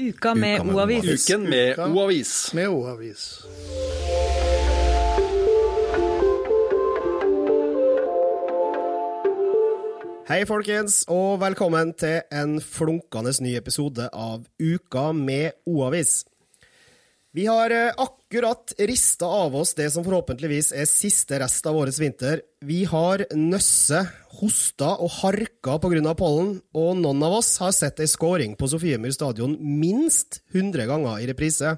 Uka med O-avis. Uken med O-avis. Med O-avis. Hei, folkens, og velkommen til en flunkende ny episode av Uka med O-avis. Vi har eh, akkurat rista av oss det som forhåpentligvis er siste rest av årets vinter. Vi har nøsse, hosta og harka pga. pollen, og noen av oss har sett ei scoring på Sofiemyr stadion minst 100 ganger i reprise.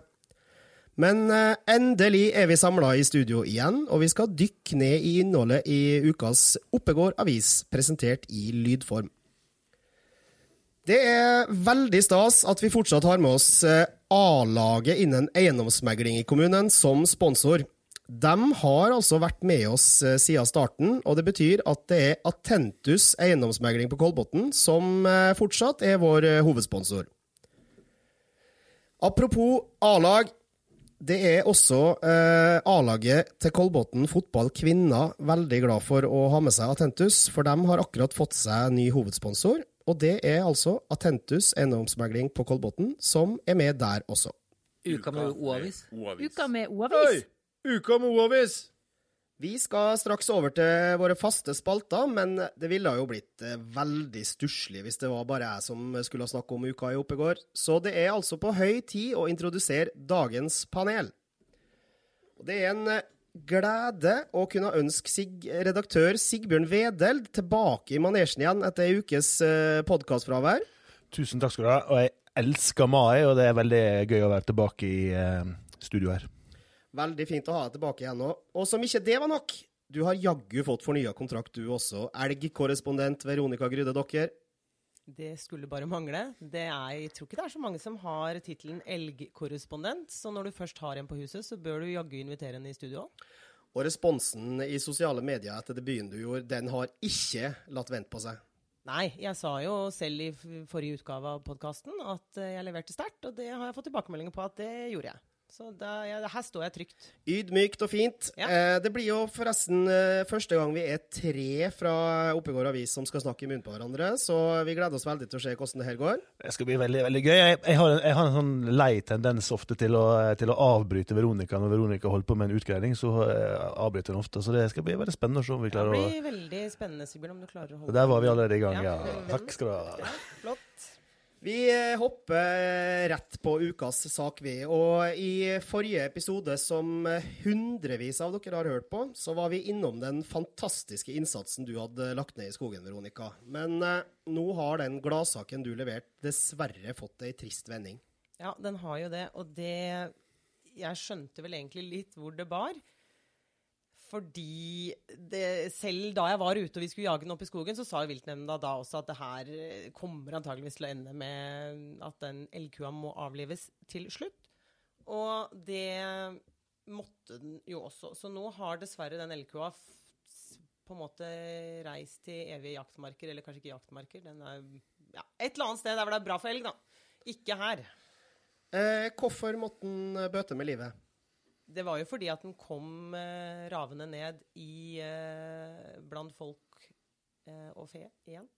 Men eh, endelig er vi samla i studio igjen, og vi skal dykke ned i innholdet i ukas Oppegård avis, presentert i lydform. Det er veldig stas at vi fortsatt har med oss eh, A-laget innen eiendomsmegling i kommunen som sponsor. De har altså vært med oss eh, siden starten, og det betyr at det er Atentus eiendomsmegling på Kolbotn som fortsatt er vår hovedsponsor. Apropos A-lag. Det er også eh, A-laget til Kolbotn fotball kvinner veldig glad for å ha med seg Atentus, for de har akkurat fått seg ny hovedsponsor. Og det er altså Atentus eiendomsmegling på Kolbotn som er med der også. Uka med O-avis. Uka med O-avis. Uka med O-avis! Vi skal straks over til våre faste spalter, men det ville jo blitt eh, veldig stusslig hvis det var bare jeg som skulle snakke om uka i Oppegård. Så det er altså på høy tid å introdusere dagens panel. Og det er en eh, glede å kunne ønske sig redaktør Sigbjørn Wedel tilbake i manesjen igjen etter ei ukes uh, podkastfravær. Tusen takk skal du ha. Og jeg elsker mai, og det er veldig gøy å være tilbake i uh, studio her. Veldig fint å ha deg tilbake igjen nå. Og som ikke det var nok, du har jaggu fått fornya kontrakt du også. Elgkorrespondent Veronica Grydde Dokker. Det skulle bare mangle. Det er, jeg tror ikke det er så mange som har tittelen elgkorrespondent, så når du først har en på huset, så bør du jaggu invitere en i studio òg. Og responsen i sosiale medier etter debuten du gjorde, den har ikke latt vente på seg. Nei, jeg sa jo selv i forrige utgave av podkasten at jeg leverte sterkt, og det har jeg fått tilbakemeldinger på at det gjorde jeg. Så da, ja, her står jeg trygt. Ydmykt og fint. Ja. Eh, det blir jo forresten eh, første gang vi er tre fra Oppegård Avis som skal snakke i munnen på hverandre, så vi gleder oss veldig til å se hvordan det her går. Det skal bli veldig veldig gøy. Jeg, jeg, har, jeg har, en sånn lei tendens ofte til å, til å, avbryte Veronica når Veronica holder på med en utgreiing. Så uh, avbryter hun ofte. Så det skal bli veldig spennende å se om vi klarer å Det blir veldig spennende, Sigbjørn, om du klarer å holde Der var vi allerede i gang, ja. Ja. Takk skal du ha. Ja, flott. Vi eh, hopper rett på ukas sak, vi. Og i forrige episode, som hundrevis av dere har hørt på, så var vi innom den fantastiske innsatsen du hadde lagt ned i skogen, Veronica. Men eh, nå har den gladsaken du leverte, dessverre fått ei trist vending. Ja, den har jo det. Og det Jeg skjønte vel egentlig litt hvor det bar. Fordi det, selv da jeg var ute og vi skulle jage den opp i skogen, så sa jo viltnemnda da også at det her kommer antageligvis til å ende med at den elgkua må avlives til slutt. Og det måtte den jo også. Så nå har dessverre den elgkua på en måte reist til evige jaktmarker, eller kanskje ikke jaktmarker. Den er ja, et eller annet sted der hvor det er bra for elg, da. Ikke her. Eh, hvorfor måtte den bøte med livet? Det var jo fordi at den kom eh, ravende ned i eh, blant folk eh, og fe igjen.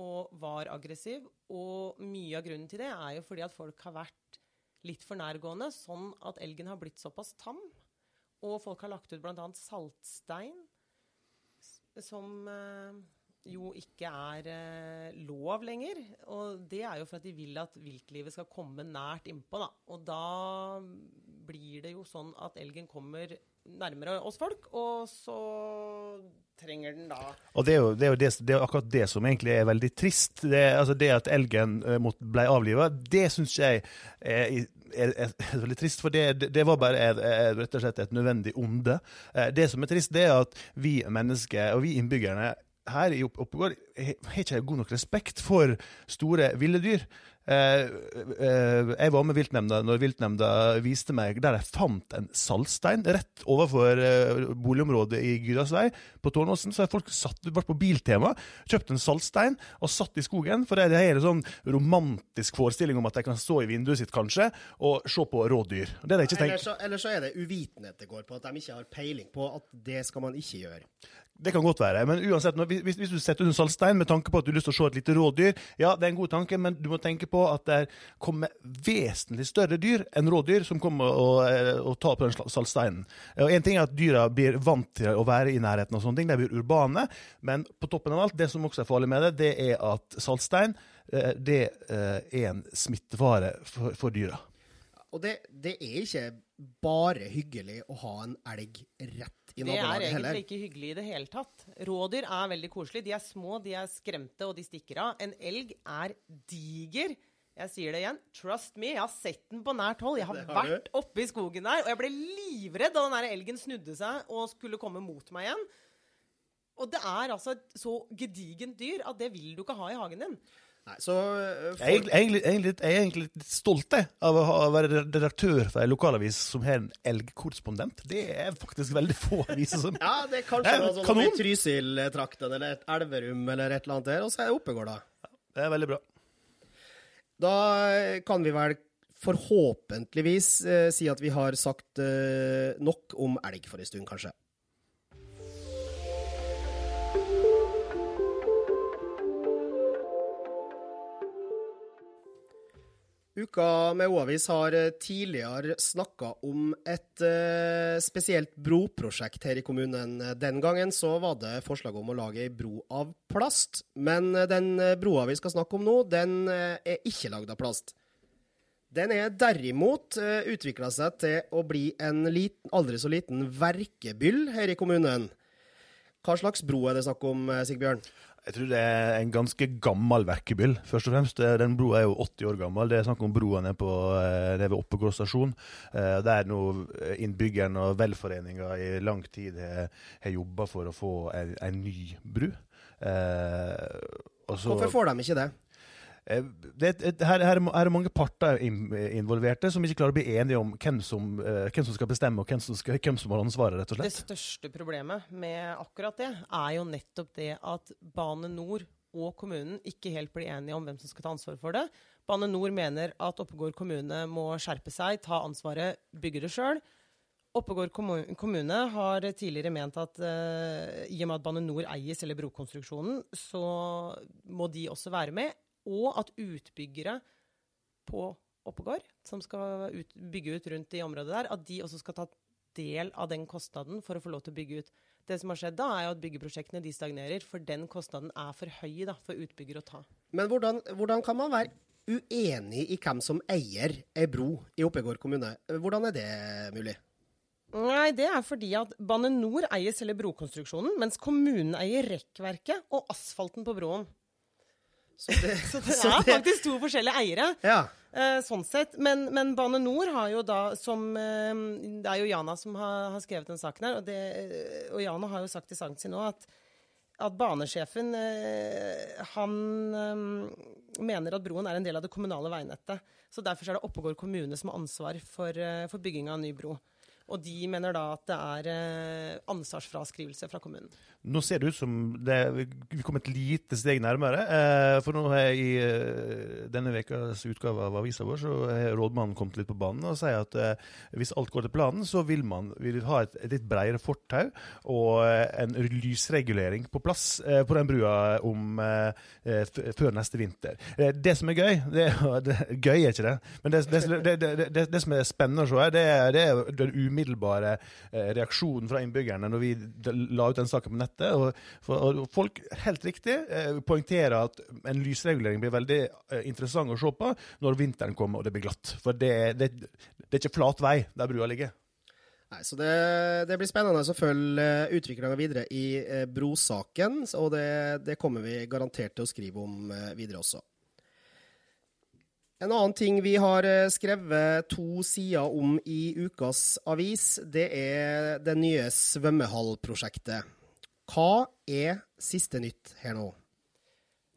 Og var aggressiv. Og mye av grunnen til det er jo fordi at folk har vært litt for nærgående, sånn at elgen har blitt såpass tam. Og folk har lagt ut bl.a. saltstein, som eh, jo ikke er eh, lov lenger. Og det er jo for at de vil at viltlivet skal komme nært innpå, da. Og da blir det jo sånn at elgen kommer nærmere oss folk, og så trenger den da Og det er, jo, det, er jo det, det er akkurat det som egentlig er veldig trist. Det, altså det at elgen eh, ble avliva, det syns jeg er, er, er, veldig trist. For det, det- var bare rett og slett et nødvendig onde. Eh, Det som er trist, det er at vi mennesker, og vi innbyggerne her i Oppegård, har ikke god nok respekt for store ville dyr. Eh, eh, jeg var med viltnemnda når viltnemnda viste meg der jeg fant en saltstein rett overfor eh, boligområdet i Gydalsvei på Tårnåsen. Så folk satt, vært på Biltema, kjøpt en saltstein og satt i skogen. For det er en sånn romantisk forestilling om at de kan stå i vinduet sitt kanskje og se på rådyr. Det er jeg ikke Eller så, eller så er det uvitenhet det går på, at de ikke har peiling på at det skal man ikke gjøre. Det kan godt være, men uansett, hvis, hvis du setter ut en saltstein med tanke på at du har lyst til å se et lite rådyr, ja, det er en god tanke, men du må tenke på på at det kommer vesentlig større dyr enn rådyr som kommer og, eh, og tar på den sal- saltsteinen. Og En ting er at dyra blir vant til å være i nærheten, og sånne ting, de blir urbane, men på toppen av alt, det som også er farlig med det, det er at saltstein eh, det eh, er en smittefare for, for dyra. Og det, det er ikke bare hyggelig å ha en elg rett i nabolaget heller. Det er egentlig ikke hyggelig i det hele tatt. Rådyr er veldig koselige. De er små, de er skremte, og de stikker av. En elg er diger. Jeg sier det igjen. Trust me, jeg har sett den på nært hold. Jeg har, har du. vært oppe i skogen der, og jeg ble livredd da den der elgen snudde seg og skulle komme mot meg igjen. Og det er altså et så gedigent dyr at det vil du ikke ha i hagen din. Nei, så for... Jeg er egentlig, egentlig, egentlig, jeg er egentlig litt stolt av å, ha, å være redaktør for en lokalavis som har en elgkorrespondent. Det er faktisk veldig få aviser som Ja, det er kanskje Ja, noe kanon. i Trysil-trakten eller et Elverum eller et eller annet der, og så er det Oppegård, da. Det er veldig bra. Da eh, kan vi vel forhåpentligvis eh, si at vi har sagt eh, nok om elg for en stund, kanskje. Uka med O-avis har eh, tidligere snakka om et eh, spesielt broprosjekt her i kommunen. Den gangen så var det forslag om å lage ei bro av plast. Men den broa vi skal snakke om nå, den eh, er ikke lagd av plast. Den er derimot utvikla seg til å bli en liten, aldri så liten verkebyll her i kommunen. Hva slags bro er det snakk om, Sigbjørn? Jeg tror det er en ganske gammel verkebyll, først og fremst. Eh, Den broa er jo 80 år gammel. Det er snakk om broa eh, nede ved Oppegård stasjon. Eh, Der nå innbyggeren innbyggerne og velforeninga i lang tid har, har jobba for å få en, ny bru. Eh, Hvorfor får de ikke det? Eh, det, det, her, her, er det mange parter involverte som ikke klarer å bli enige om hvem som, eh, hvem som skal bestemme, og hvem som, skal, hvem som har ansvaret, rett og Det største problemet med akkurat det, er jo nettopp det at Bane Nor og kommunen ikke helt blir enige om hvem som skal ta ansvar for det. Bane Nor mener at Oppegård kommune må skjerpe seg, ta ansvaret, bygge det sjøl. Oppegård kommune har tidligere ment at uh, i og med at Bane Nor eier eller brokonstruksjonen, så må de også være med. Og at utbyggere på Oppegård, som skal ut, bygge ut rundt i området der, at de også skal ta del av den kostnaden for å få lov til å bygge ut. Det som har skjedd da, er jo at byggeprosjektene de stagnerer, for den kostnaden er for høy da, for utbygger å ta. Men hvordan, hvordan kan man være uenig i hvem som eier ei bro i Oppegård kommune? Hvordan er det mulig? Nei, det er fordi at Bane Nor eier selve brokonstruksjonen, mens kommunen eier rekkverket og asfalten på broen. Så det, Så det så er det- faktisk to forskjellige eiere. Ja. Eh, sånn sett. Men, men Bane Nor har jo da som eh, Det er jo Jana som har, har skrevet den saken her, og, det, eh, og Jana har jo sagt i saken sin nå at, at banesjefen han mener at broen er en del av det kommunale veinettet. Så derfor så er det Oppegård kommune som har ansvar for, for bygging av en ny bro. Og de mener da at det er ansvarsfraskrivelse fra kommunen. Nå ser det ut som det, vi kom et lite steg nærmere. Eh, for nå har jeg i eh, denne ukas utgave av avisa vår, så har rådmannen kommet litt på banen og sier at eh, hvis alt går til planen, så vil man vil ha et, litt bredere fortau og en lysregulering på plass på den brua om før neste vinter. Det som er gøy det, det, Gøy er ikke det, men det, det, som er spennende å se, det er, det er den umiddelbare reaksjonen fra innbyggerne når vi la ut den saken på nettet. Og, for, og folk, helt riktig, eh, poengterer at en lysregulering blir veldig eh, interessant å se på når vinteren kommer og det blir glatt. For det, det, det er ikke flat vei der brua ligger. Nei, så det, det blir spennende å følge utviklinga videre i eh, brosaken, og det, kommer vi garantert til å skrive om eh, videre også. En annen ting vi har eh, skrevet to sider om i ukas avis, det er det nye svømmehallprosjektet. Hva er siste nytt her nå?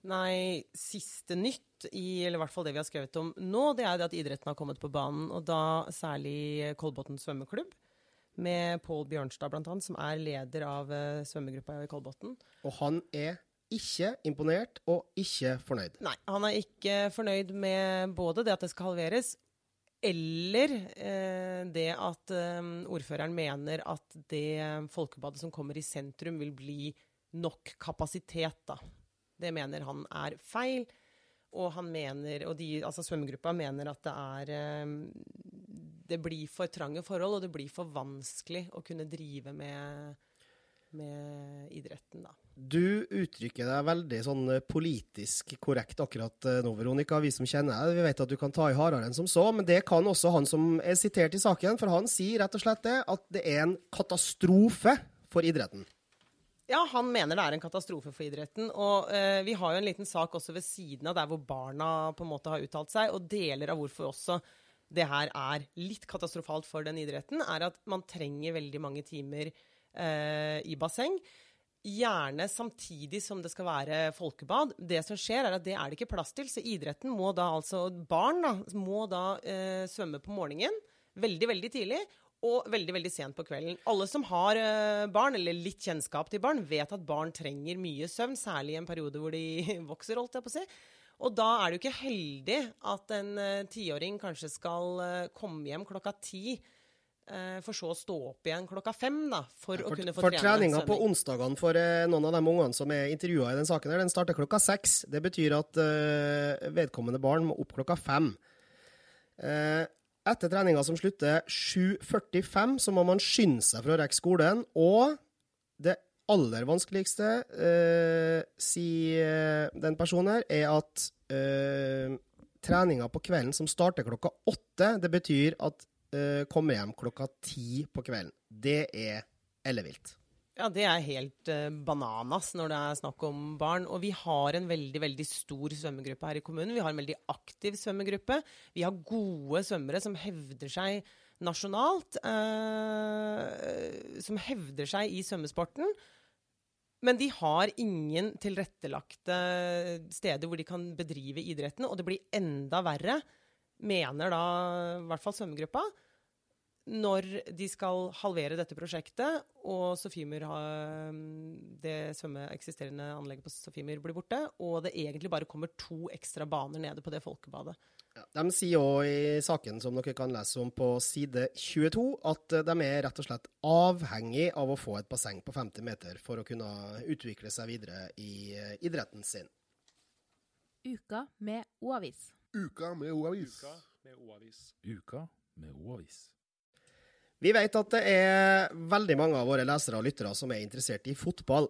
Nei, siste nytt, i, eller i hvert fall det vi har skrevet om nå, det er det at idretten har kommet på banen. Og da særlig Kolbotn svømmeklubb, med Pål Bjørnstad annet, som er leder av eh, svømmegruppa i Kolbotn. Og han er ikke imponert og ikke fornøyd. Nei, han er ikke fornøyd med både det at det skal halveres, eller eh, det at eh, ordføreren mener at det folkebadet som kommer i sentrum, vil bli nok kapasitet, da. Det mener han er feil. og han mener, og de, altså svømmegruppa mener at det er eh, Det blir for trange forhold, og det blir for vanskelig å kunne drive med, med idretten, da. Du uttrykker deg veldig sånn eh, politisk korrekt akkurat eh, nå, Veronica. Vi som kjenner deg, vi vet at du kan ta i hardere enn som så, men det kan også han som er sitert i saken, for han sier rett og slett det, at det er en katastrofe for idretten. Ja, han mener det er en katastrofe for idretten. Og eh, vi har jo en liten sak også ved siden av der hvor barna på en måte har uttalt seg, og deler av hvorfor også det her er litt katastrofalt for den idretten, er at man trenger veldig mange timer eh, i basseng. Gjerne samtidig som det skal være folkebad. Det som skjer, er at det er det ikke plass til. Så idretten må da altså Barn da, må da eh, svømme på morgenen veldig, veldig tidlig. Og veldig veldig sent på kvelden. Alle som har eh, barn, eller litt kjennskap til barn, vet at barn trenger mye søvn, særlig i en periode hvor de vokser, holdt jeg på å si. Og da er det jo ikke heldig at en eh, tiåring kanskje skal eh, komme hjem klokka ti, for så å stå opp igjen klokka fem, da, for, å For, kunne få for trene treninga på onsdagene for eh, noen av de ungene som er intervjua i den saken, her, den starter klokka seks. Det betyr at eh, vedkommende barn må opp klokka fem. Eh, etter treninga som slutter 7.45, så må man skynde seg for å rekke skolen. Og det aller vanskeligste, eh, sier eh, den personen her, er at eh, treninga på kvelden som starter klokka åtte, det betyr at eh, kommer hjem klokka ti på kvelden. Det er ellevilt. Ja, det er helt eh, bananas når det er snakk om barn. Og vi har en veldig veldig stor svømmegruppe her i kommunen. Vi har en veldig aktiv svømmegruppe. Vi har gode svømmere som hevder seg nasjonalt. Eh, som hevder seg i svømmesporten. Men de har ingen tilrettelagte steder hvor de kan bedrive idretten, og det blir enda verre, mener da i hvert fall svømmegruppa, når de skal halvere dette prosjektet, og Sofimer, har, det svømme eksisterende anlegget på Sofimer blir borte, og det egentlig bare kommer to ekstra baner nede på det folkebadet. Ja, de sier òg i saken som dere kan lese om på side 22, at eh, de er rett og slett avhengig av å få et basseng på 50 meter for å kunne utvikle seg videre i eh, idretten sin. Uka med O-avis. Uka med O-avis. med O-avis. Uka med O-avis. Vi vet at det er veldig mange av våre lesere og lyttere som er interessert i fotball.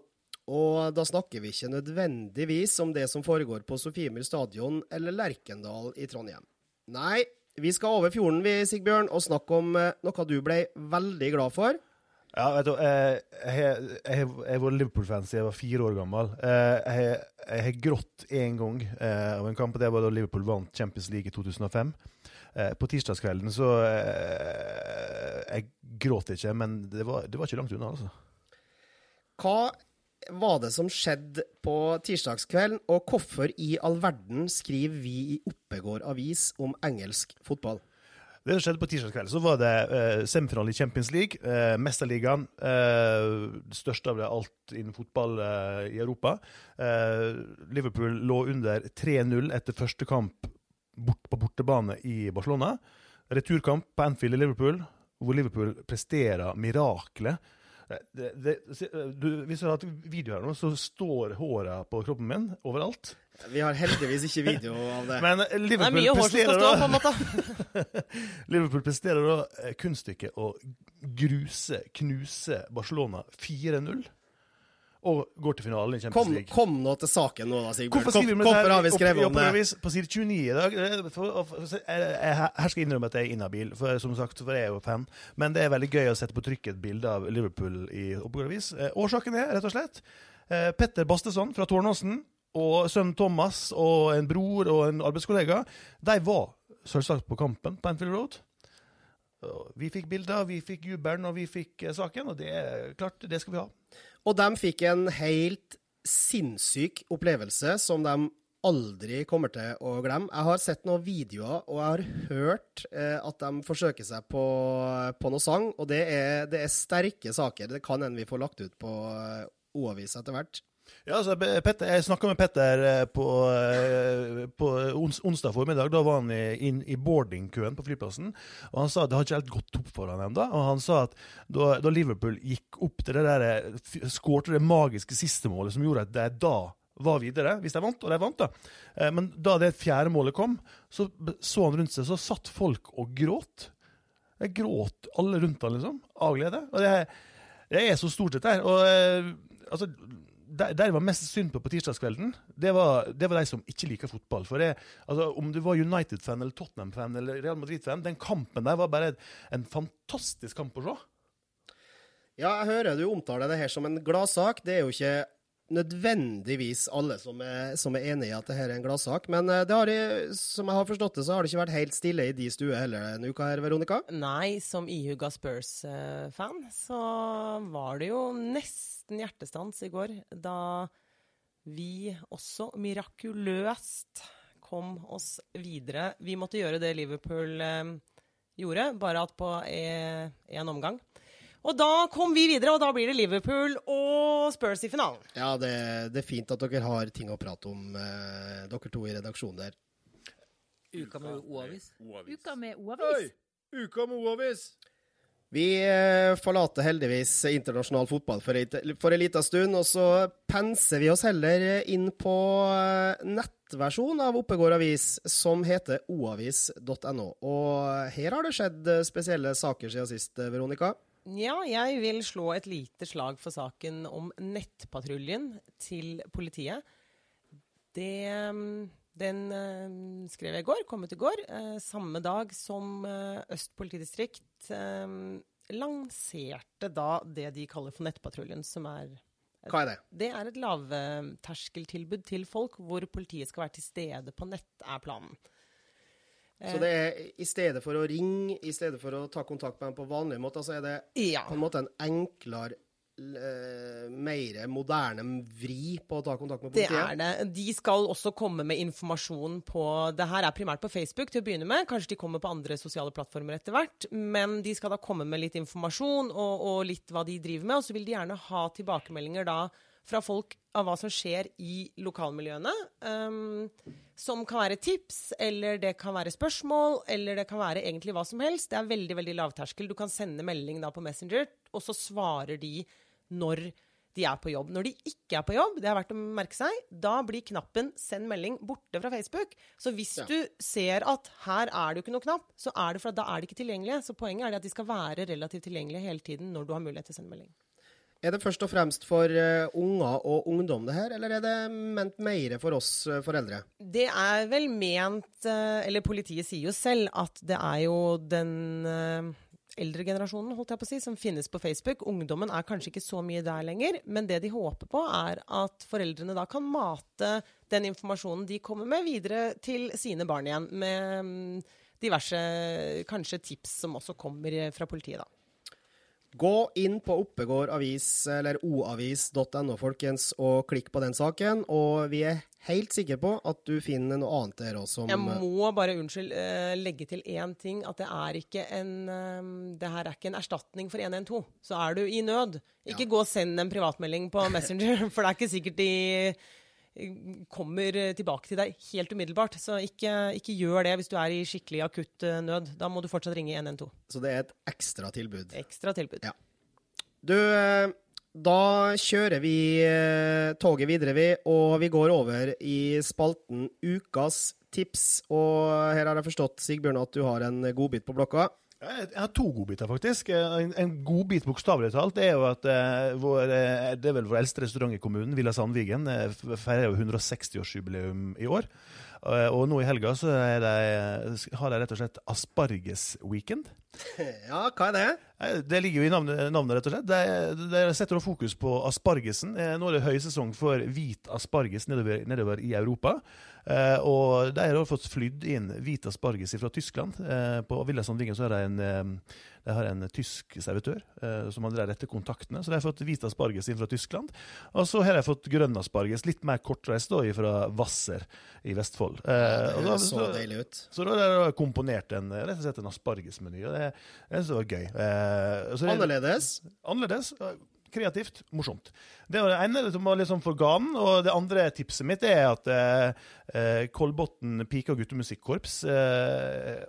Og da snakker vi ikke nødvendigvis om det som foregår på Sofiemyr stadion eller Lerkendal i Trondheim. Nei, vi skal over fjorden vi, Sigbjørn, og snakke om eh, noe du ble veldig glad for. Ja, vet du, eh, jeg har- vært Liverpool-fan siden jeg var fire år gammel. Eh, Jeg har- grått én gang eh, av en kamp, det var da Liverpool vant Champions League i 2005. Eh, På tirsdagskvelden så Jeg gråt ikke, men det var, det var ikke langt unna, altså. Hva var det som skjedde på tirsdagskvelden, og hvorfor i all verden skriver vi i Oppegård avis om engelsk fotball? Det skjedde på tirsdagskvelden, så var det eh, semifinale i Champions League, eh, Mesterligaen. Eh, det største av det alt innen fotball eh, i Europa. Eh, Liverpool lå under 3-0 etter første kamp bort på bortebane i Barcelona. Returkamp på Anfield i Liverpool, hvor Liverpool presterer miraklet. Eh, Det, det, du, hvis du har hatt video her nå, så står håra på kroppen min overalt. Vi har heldigvis ikke video av det. Men er Liverpool hår presterer da-. Liverpool presterer da eh, kunststykket å gruse, knuse Barcelona 4-0. Og går til finalen i Champions Kom, League. kom nå til saken nå, da, Sigbjørn. Hvorfor det Hvorfor har vi skrevet om det? På side 29 i dag eh, jeg, Her skal jeg innrømme at jeg er inhabil, for, som sagt, for jeg er jo fan. Men det er veldig gøy å sette på trykk et bilde av Liverpool i oppovervis. Eh, årsaken er rett og slett eh, Petter Bastesson fra Tårnåsen og sønnen Thomas og en bror og en arbeidskollega, de var selvsagt på kampen på Anfield Road. Vi fikk bilder, vi fikk jubelen og vi fikk eh, saken, og det er klart, det skal vi ha. Og de fikk en helt sinnssyk opplevelse som de aldri kommer til å glemme. Jeg har sett noen videoer, og jeg har hørt eh, at de forsøker seg på, på noe sang, og det er, det er sterke saker. Det kan hende vi får lagt ut på Oavis O-avis etter hvert. Ja, altså, Petter, Jeg snakka med Petter eh, på, eh, på ons onsdag formiddag. Da var han i- inn i boardingkøen på flyplassen. Og Han sa at det har ikke helt gått opp for han ennå. Og han sa at da, da Liverpool gikk opp til det der, skårte det magiske sistemålet som gjorde at det da var videre, hvis de vant, og de vant. da. Eh, Men da det fjerde målet kom, så så han rundt seg, så satt folk og gråt. Jeg gråt alle rundt han, liksom, av glede. Og det, det er så stort, dette her. Og eh, altså de de var mest synd på på tirsdagskvelden, det var, det var de som ikke liker fotball. For det, altså, Om du var United-fan eller Tottenham-fan eller Real Madrid-fan, den kampen der var bare en fantastisk kamp å se. Ja, jeg hører du omtaler det her som en gladsak. Det er jo ikke nødvendigvis alle som er, som er enig i at dette er en gladsak. Men eh, det har, som jeg har forstått det, så har det ikke vært helt stille i de stuer heller denne uka her, Veronica. Nei, som ihuga Spurs-fan så var det jo nesten hjertestans i går da vi også mirakuløst kom oss videre. Vi måtte gjøre det Liverpool eh, gjorde, bare at på én omgang. Og da kom vi videre, og da blir det Liverpool og Spurs i finalen. Ja, det, det er fint at dere har ting å prate om, eh, dere to i redaksjonen der. Uka med O-avis. Uka med O-avis. Uka med O-avis! Vi eh, forlater heldigvis internasjonal fotball for ei for ei lita stund, og så penser vi oss heller inn på eh, nettversjonen av Oppegård avis, som heter oavis.no. Og her har det skjedd eh, spesielle saker siden sist, eh, Veronica. Ja, jeg vil slå et lite slag for saken om nettpatruljen til politiet. Det, den eh, skrev jeg i går, kom ut i går, eh, samme dag som eh, Øst politidistrikt lanserte da det de kaller for Nettpatruljen, som er Hva er det? det er et lavterskeltilbud til folk hvor politiet skal være til stede på nett, er planen. Så det er i stedet for å ringe, i stedet for å ta kontakt med dem på vanlig måte, så er det Ja. på en måte en enklere, eh, mer moderne vri på å ta kontakt med politiet? Det er det. De skal også komme med informasjon på Det her er primært på Facebook til å begynne med. Kanskje de kommer på andre sosiale plattformer etter hvert. Men de skal da komme med litt informasjon og, og litt hva de driver med. Og så vil de gjerne ha tilbakemeldinger da fra folk av hva som skjer i lokalmiljøene. Um, som kan være tips, eller det kan være spørsmål, eller det kan være egentlig hva som helst. Det er veldig veldig lavterskel. Du kan sende melding da på Messenger, og så svarer de når de er på jobb. Når de ikke er på jobb, det er verdt å merke seg, da blir knappen 'send melding' borte fra Facebook. Så hvis Ja. du ser at her er det jo ikke noe knapp, så er det for at da er de ikke tilgjengelige. Så poenget er det at de skal være relativt tilgjengelige hele tiden når du har mulighet til å sende melding. Er det først og fremst for uh, unger og ungdom det her, eller er det ment mer for oss uh, foreldre? Det er vel ment uh, Eller politiet sier jo selv at det er jo den eldre generasjonen holdt jeg på å si, som finnes på Facebook. Ungdommen er kanskje ikke så mye der lenger, men det de håper på, er at foreldrene da kan mate den informasjonen de kommer med, videre til sine barn igjen. Med mm, diverse kanskje tips som også kommer fra politiet, da. Gå inn på Oppegård avis, eller oavis.no, folkens, og klikk på den saken. Og vi er helt sikre på at du finner noe annet der som Jeg må bare unnskyld, eh, legge til én ting. At det er ikke en eh, Det her er ikke en erstatning for 112. Så er du i nød. Ikke gå og send en privatmelding på Messenger, for det er ikke sikkert de kommer eh, tilbake til deg helt umiddelbart. Så ikke, ikke gjør det hvis du er i skikkelig akutt eh, nød. Da må du fortsatt ringe 112. Så det er et ekstra tilbud. Ekstra tilbud. Ja. Du, eh, da kjører vi toget videre, vi, og vi går over i spalten Ukas tips. Og her har jeg forstått, Sigbjørn, at du har en godbit på blokka. Jeg har to godbiter, faktisk. En, en godbit, bokstavelig talt, er jo at eh, vår, eh, det er vel vår eldste restaurant i kommunen, Villa Sandvigen, eh, feirer jo 160-årsjubileum i år. Eh, og nå i helga så er de, har de rett og slett asparges-weekend. Ja, hva er det? Eh, Det ligger jo i navnet, navnet rett og slett. De, de setter fokus på aspargesen. Eh, Nå er det høysesong for hvit asparges nedover, nedover i Europa. Eh, og de har fått flydd inn hvit asparges fra Tyskland. Eh, på Villesandvingen så er det en, eh, de har en tysk servitør eh, som har de etter kontaktene. Så de har fått hvit asparges inn fra Tyskland. Og så har de fått grønn asparges, litt mer kortreist, da, fra Hvasser i Vestfold. Eh, Det da- så deilig ut. så da har de komponert en, rett og slett en aspargesmeny, og det, det var gøy. Eh, så Annerledes. Annerledes. Kreativt, morsomt. Det var det ene som var liksom for ganen. Og det andre tipset mitt er at eh, eh, Kolbotn pike- og guttemusikkorps eh,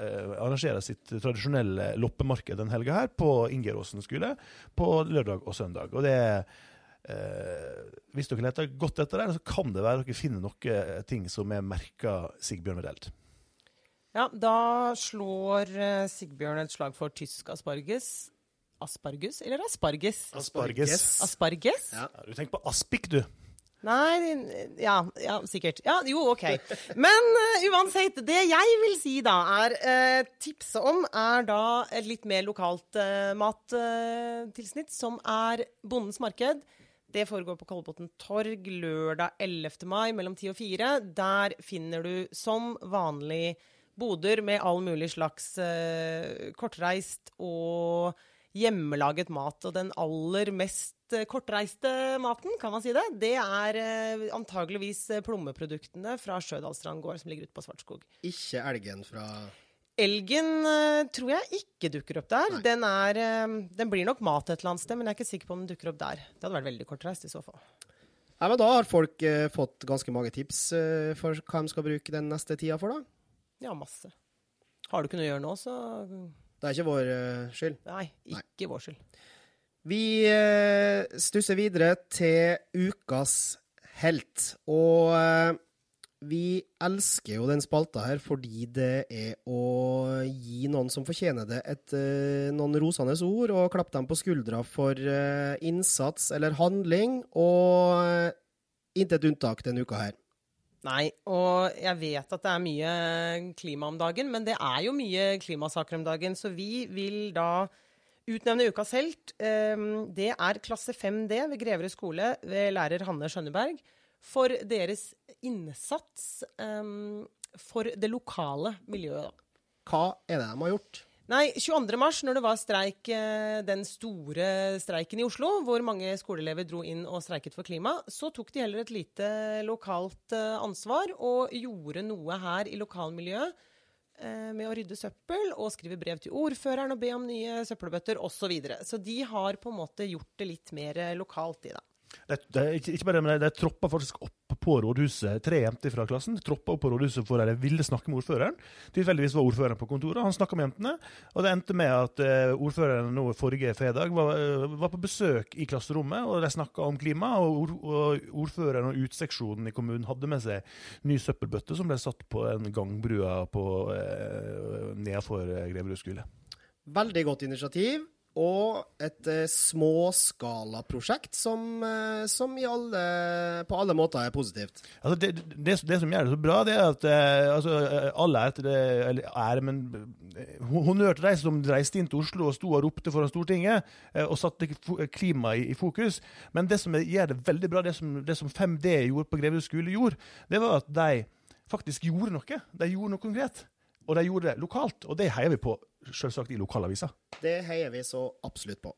arrangerer sitt tradisjonelle loppemarked den helga her på Ingeråsen skole på lørdag og søndag. Og det, eh, hvis dere leter godt etter det, så kan det være dere finner noe ting som er merka Sigbjørn Vedelt. Ja, da slår eh, Sigbjørn et slag for tysk asparges. Aspargus eller asparges? Asparges. Asparges? Ja. Ja, du tenker på aspik, du. Nei ja, ja, sikkert. Ja, jo, OK. Men uh, uansett, det jeg vil si da, er uh, tipse om, er da et litt mer lokalt uh, mattilsnitt, som er Bondens marked. Det foregår på Kolbotn torg lørdag 11. mai mellom 10 og 4. Der finner du som vanlig boder med all mulig slags eh, kortreist og hjemmelaget mat. Og den aller mest eh, kortreiste maten, kan man si det, det er eh, antageligvis eh, plommeproduktene fra Sjødalstrand gård, som ligger ute på Svartskog. Ikke elgen fra Elgen tror jeg ikke dukker opp der. Den, er, den blir nok mat et eller annet sted, men jeg er ikke sikker på om den dukker opp der. Det hadde vært veldig kortreist i så fall. Nei, men Da har folk eh, fått ganske mange tips eh, for hva de skal bruke den neste tida for, da. Ja, masse. Har du ikke noe å gjøre nå, så Det er ikke vår eh, skyld. Nei, ikke vår skyld. Vi eh, stusser videre til ukas helt. Og eh, vi elsker jo den spalta her fordi det er å gi noen som fortjener det, et, noen rosende ord, og klappe dem på skuldra for innsats eller handling, og intet unntak denne uka her. Nei, og jeg vet at det er mye klima om dagen, men det er jo mye klimasaker om dagen, så vi vil da utnevne ukas helt. Ehm, Det er klasse 5D ved Greverud skole ved lærer Hanne Skjønneberg for deres innsats ehm, for det lokale miljøet. Hva er det de har gjort? Nei, 22. mars, når det var streik, eh, den store streiken i Oslo, hvor mange skoleelever dro inn og streiket for klima, så tok de heller et lite lokalt eh, ansvar og gjorde noe her i lokalmiljøet eh, med å rydde søppel og skrive brev til ordføreren og be om nye søppelbøtter osv. Så, videre. så de har på en måte gjort det litt mer lokalt i det. Det, det, ikke, bare det, men det troppa faktisk opp på rådhuset. Tre jenter fra klassen troppa opp på rådhuset for de ville snakke med ordføreren. Tilfeldigvis var ordføreren på kontoret. Han snakka med jentene, og det endte med at eh, ordføreren nå forrige fredag var, eh, var på besøk i klasserommet, og de snakka om klima. Og, ord, og ordføreren og uteseksjonen i kommunen hadde med seg ny søppelbøtte som ble satt på en gangbrua på, eh, nedenfor Greverud skole. Veldig godt initiativ, og et eh, småskalaprosjekt som, eh, som alle, på alle måter er positivt. Altså det, det, det som gjør det så bra, det er at eh, altså, eh, alle er til det, eller er, men eh, honnør til de som reiste inn til Oslo og sto og ropte foran Stortinget og satte klimaet i, i fokus. Men det som gjør det veldig bra, det som, som 5D gjorde på Greverud skole, gjorde, det var at de faktisk gjorde noe. De gjorde noe konkret. Og de gjorde det lokalt, og det heier vi på selvsagt i lokalavisa. Det heier vi så absolutt på.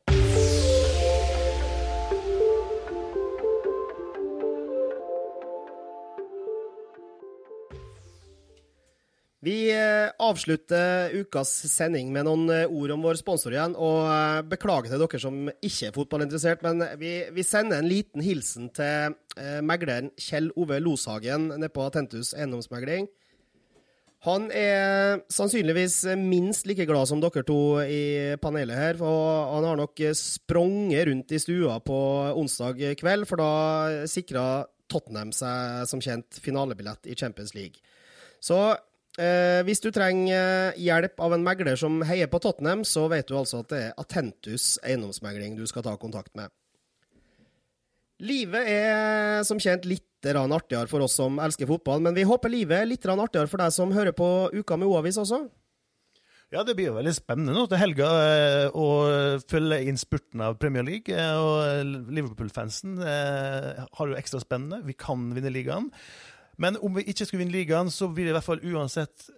Vi eh, avslutter ukas sending med noen eh, ord om vår sponsor igjen. Og eh, beklager til dere som ikke er fotballinteressert, men vi, vi sender en liten hilsen til megleren Kjell Ove Loshagen nede på Atentus eiendomsmegling. Han er sannsynligvis minst like glad som dere to i panelet her. For han har nok sprunget rundt i stua på onsdag kveld, for da sikra Tottenham seg som kjent finalebillett i Champions League. Så eh, hvis du trenger hjelp av en megler som heier på Tottenham, så vet du altså at det er Atentus eiendomsmegling du skal ta kontakt med. Livet er som kjent litt artigere for oss som elsker fotball, men vi håper livet er litt artigere for deg som hører på Uka med O-avis også. Ja, det blir jo veldig spennende nå til helga eh, å følge innspurten av Premier League. eh, Og Liverpool-fansen eh, har jo ekstra spennende. Vi kan vinne ligaen. Men om vi ikke skulle vinne ligaen, så blir det i hvert fall uansett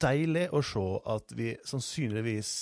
deilig å se at vi sannsynligvis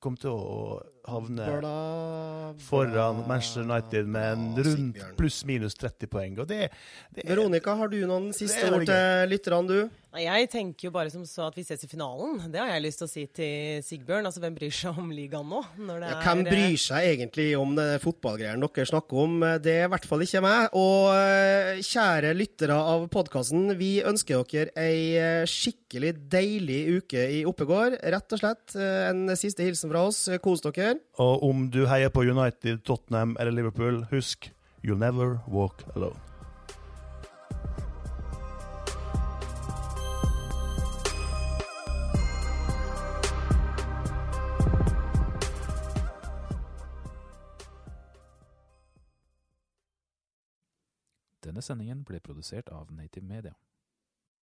kommer til å havne Bla, foran Manchester United med en rundt pluss-minus 30 poeng. Og det, det er Veronica, har du noen siste ord til lytterne, du? Jeg tenker jo bare som så at vi ses i finalen. Det har jeg lyst til å si til Sigbjørn. Altså, Hvem bryr seg om ligaen nå? Når det Ja, hvem eh, bryr seg egentlig om den fotballgreiene dere snakker om? Det er i hvert fall ikke meg. Og eh, kjære lyttere av podkasten, vi ønsker dere ei eh, skikkelig deilig uke i Oppegård. Rett og slett. En siste hilsen fra oss. Kos dere. Og om du heier på United, Tottenham eller Liverpool, husk You'll never walk alone. Denne sendingen ble produsert av Native Media.